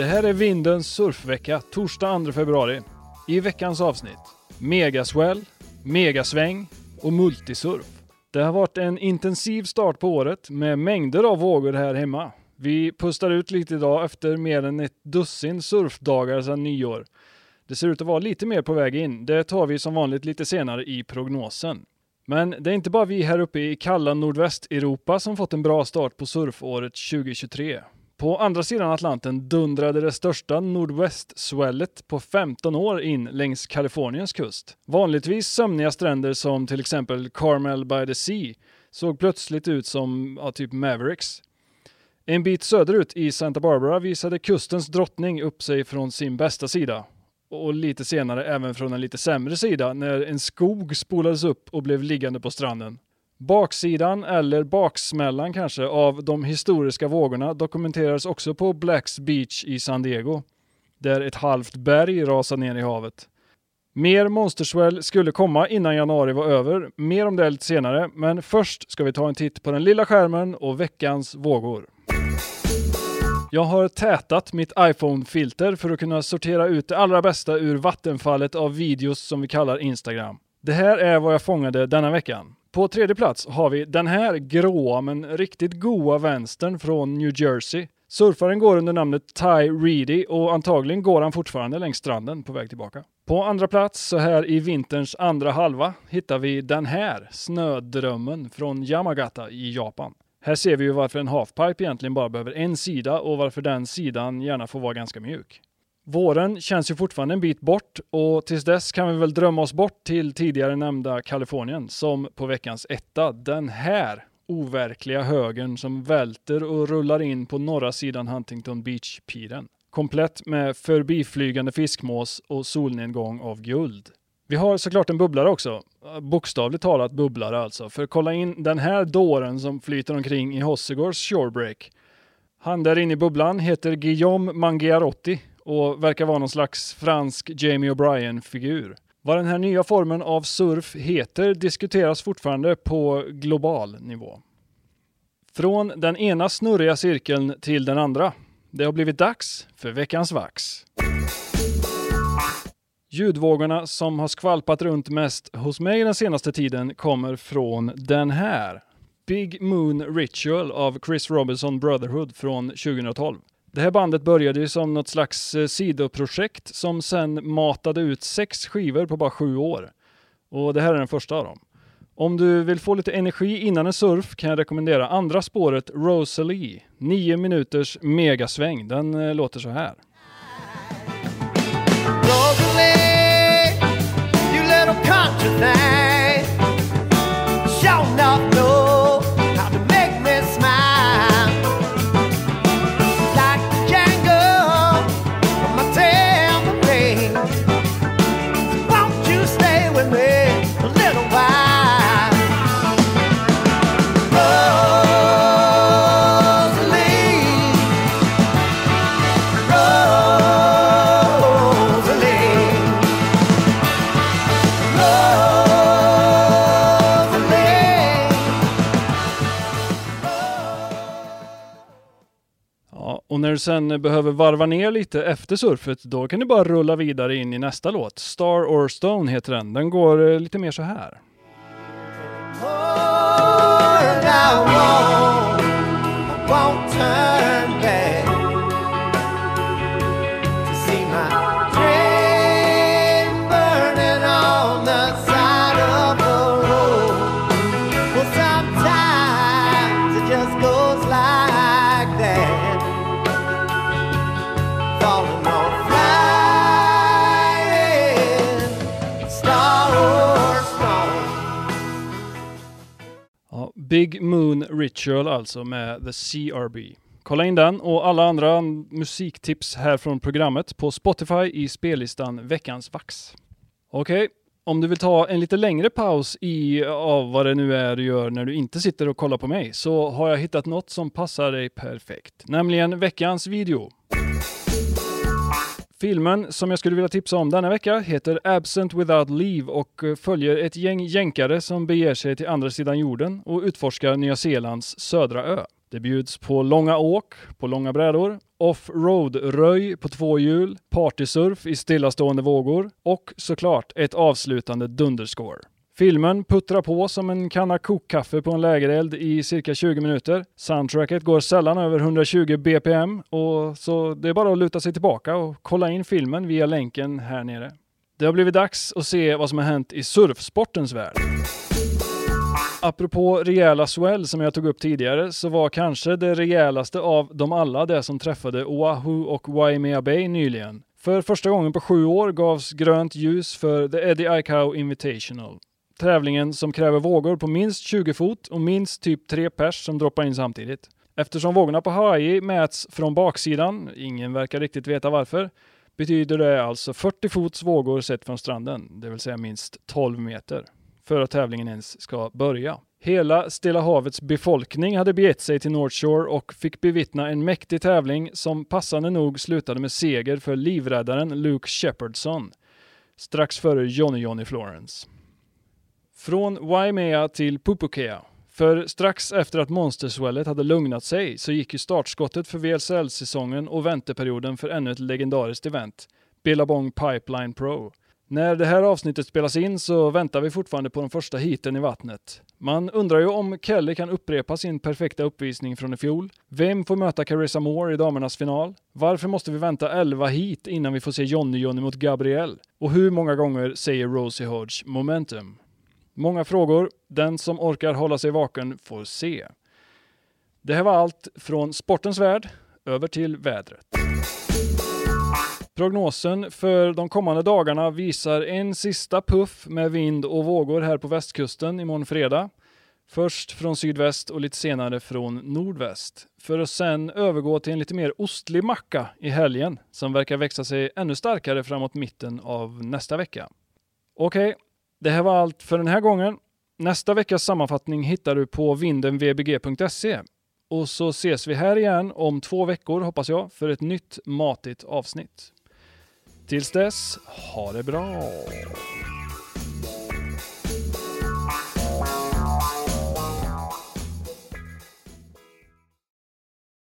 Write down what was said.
Det här är Vindens surfvecka, torsdag 2 februari. I veckans avsnitt, megaswell, megasväng och multisurf. Det har varit en intensiv start på året med mängder av vågor här hemma. Vi pustar ut lite idag efter mer än ett dussin surfdagar sedan nyår. Det ser ut att vara lite mer på väg in. Det tar vi som vanligt lite senare i prognosen. Men det är inte bara vi här uppe i kalla nordvästeuropa som fått en bra start på surfåret 2023. På andra sidan Atlanten dundrade det största nordvästswellet på 15 år in längs Kaliforniens kust. Vanligtvis sömniga stränder som till exempel Carmel by the Sea såg plötsligt ut som ja, typ Mavericks. En bit söderut i Santa Barbara visade kustens drottning upp sig från sin bästa sida och lite senare även från en lite sämre sida när en skog spolades upp och blev liggande på stranden. Baksidan, eller baksmällan kanske, av de historiska vågorna dokumenterades också på Blacks Beach i San Diego, där ett halvt berg rasade ner i havet. Mer monsterswell skulle komma innan januari var över, mer om det lite senare, men först ska vi ta en titt på den lilla skärmen och veckans vågor. Jag har tätat mitt iPhone-filter för att kunna sortera ut det allra bästa ur vattenfallet av videos som vi kallar Instagram. Det här är vad jag fångade denna veckan. På tredje plats har vi den här gråa men riktigt goa vänstern från New Jersey. Surfaren går under namnet Ty Reedy och antagligen går han fortfarande längs stranden på väg tillbaka. På andra plats, så här i vinterns andra halva, hittar vi den här snödrömmen från Yamagata i Japan. Här ser vi ju varför en halfpipe egentligen bara behöver en sida och varför den sidan gärna får vara ganska mjuk. Våren känns ju fortfarande en bit bort och tills dess kan vi väl drömma oss bort till tidigare nämnda Kalifornien som på veckans etta, den här overkliga högen som välter och rullar in på norra sidan Huntington Beach-piren. Komplett med förbiflygande fiskmås och solnedgång av guld. Vi har såklart en bubblare också. Bokstavligt talat bubblare alltså. För kolla in den här dåren som flyter omkring i Hossegårds shorebreak. Han där inne i bubblan heter Guillaume Mangiarotti och verkar vara någon slags fransk Jamie O'Brien-figur. Vad den här nya formen av surf heter diskuteras fortfarande på global nivå. Från den ena snurriga cirkeln till den andra. Det har blivit dags för veckans vax. Ljudvågorna som har skvalpat runt mest hos mig den senaste tiden kommer från den här. Big Moon Ritual av Chris Robinson Brotherhood från 2012. Det här bandet började ju som något slags eh, sidoprojekt som sen matade ut sex skivor på bara sju år. Och det här är den första av dem. Om du vill få lite energi innan en surf kan jag rekommendera andra spåret Rosalie. Nio minuters megasväng. Den eh, låter så här. Rosalie, och när du sen behöver varva ner lite efter surfet, då kan du bara rulla vidare in i nästa låt. Star or Stone heter den. Den går eh, lite mer så här. Oh, Ja, Big Moon Ritual alltså med The CRB. Kolla in den och alla andra musiktips här från programmet på Spotify i spellistan Veckans Vax. Okej, om du vill ta en lite längre paus i av vad det nu är du gör när du inte sitter och kollar på mig så har jag hittat något som passar dig perfekt, nämligen veckans video. Filmen som jag skulle vilja tipsa om denna vecka heter Absent Without Leave och eh, följer ett gäng jänkare som beger sig till andra sidan jorden och utforskar Nya Zeelands södra ö. Det bjuds på långa åk, på långa brädor offroad-röj på två hjul, partysurf i stillastående vågor och såklart ett avslutande dunderscore. Filmen puttrar på som en kanna kokkaffe på en lägereld i cirka 20 minuter. Soundtracket går sällan över 120 bpm och så det är bara att luta sig tillbaka och kolla in filmen via länken här nere. Det har blivit dags att se vad som har hänt i surfsportens värld. Apropå rejäla swell som jag tog upp tidigare så var kanske det rejälaste av dem alla det som träffade Oahu och Waimea Bay nyligen. För första gången på sju år gavs grönt ljus för The Eddie Aikau Invitational. Tävlingen som kräver vågor på minst 20 fot och minst typ 3 pers som droppar in samtidigt. Eftersom vågorna på Hawaii mäts från baksidan, ingen verkar riktigt veta varför, betyder det alltså 40 fots vågor sett från stranden, det vill säga minst 12 meter för att tävlingen ens ska börja. Hela Stilla havets befolkning hade begett sig till North Shore och fick bevittna en mäktig tävling som passande nog slutade med seger för livräddaren Luke Shepardson strax före Johnny Johnny Florence. Från Waimea till Pupukea. För strax efter att monsterswellet hade lugnat sig så gick ju startskottet för VSL-säsongen och vänteperioden för ännu ett legendariskt event, Billabong Pipeline Pro. När det här avsnittet spelas in så väntar vi fortfarande på de första hiten i vattnet. Man undrar ju om Kelly kan upprepa sin perfekta uppvisning från i fjol. Vem får möta Carissa Moore i damernas final? Varför måste vi vänta 11 hit innan vi får se Johnny Johnny mot Gabriel? Och hur många gånger säger Rosie Hodge momentum? Många frågor. Den som orkar hålla sig vaken får se. Det här var allt från sportens värld över till vädret. Prognosen för de kommande dagarna visar en sista puff med vind och vågor här på västkusten imorgon fredag. Först från sydväst och lite senare från nordväst. För att sen övergå till en lite mer ostlig macka i helgen som verkar växa sig ännu starkare framåt mitten av nästa vecka. Okej, okay, det här var allt för den här gången. Nästa veckas sammanfattning hittar du på vindenvbg.se. Och så ses vi här igen om två veckor hoppas jag för ett nytt matigt avsnitt. Tills dess, ha det bra!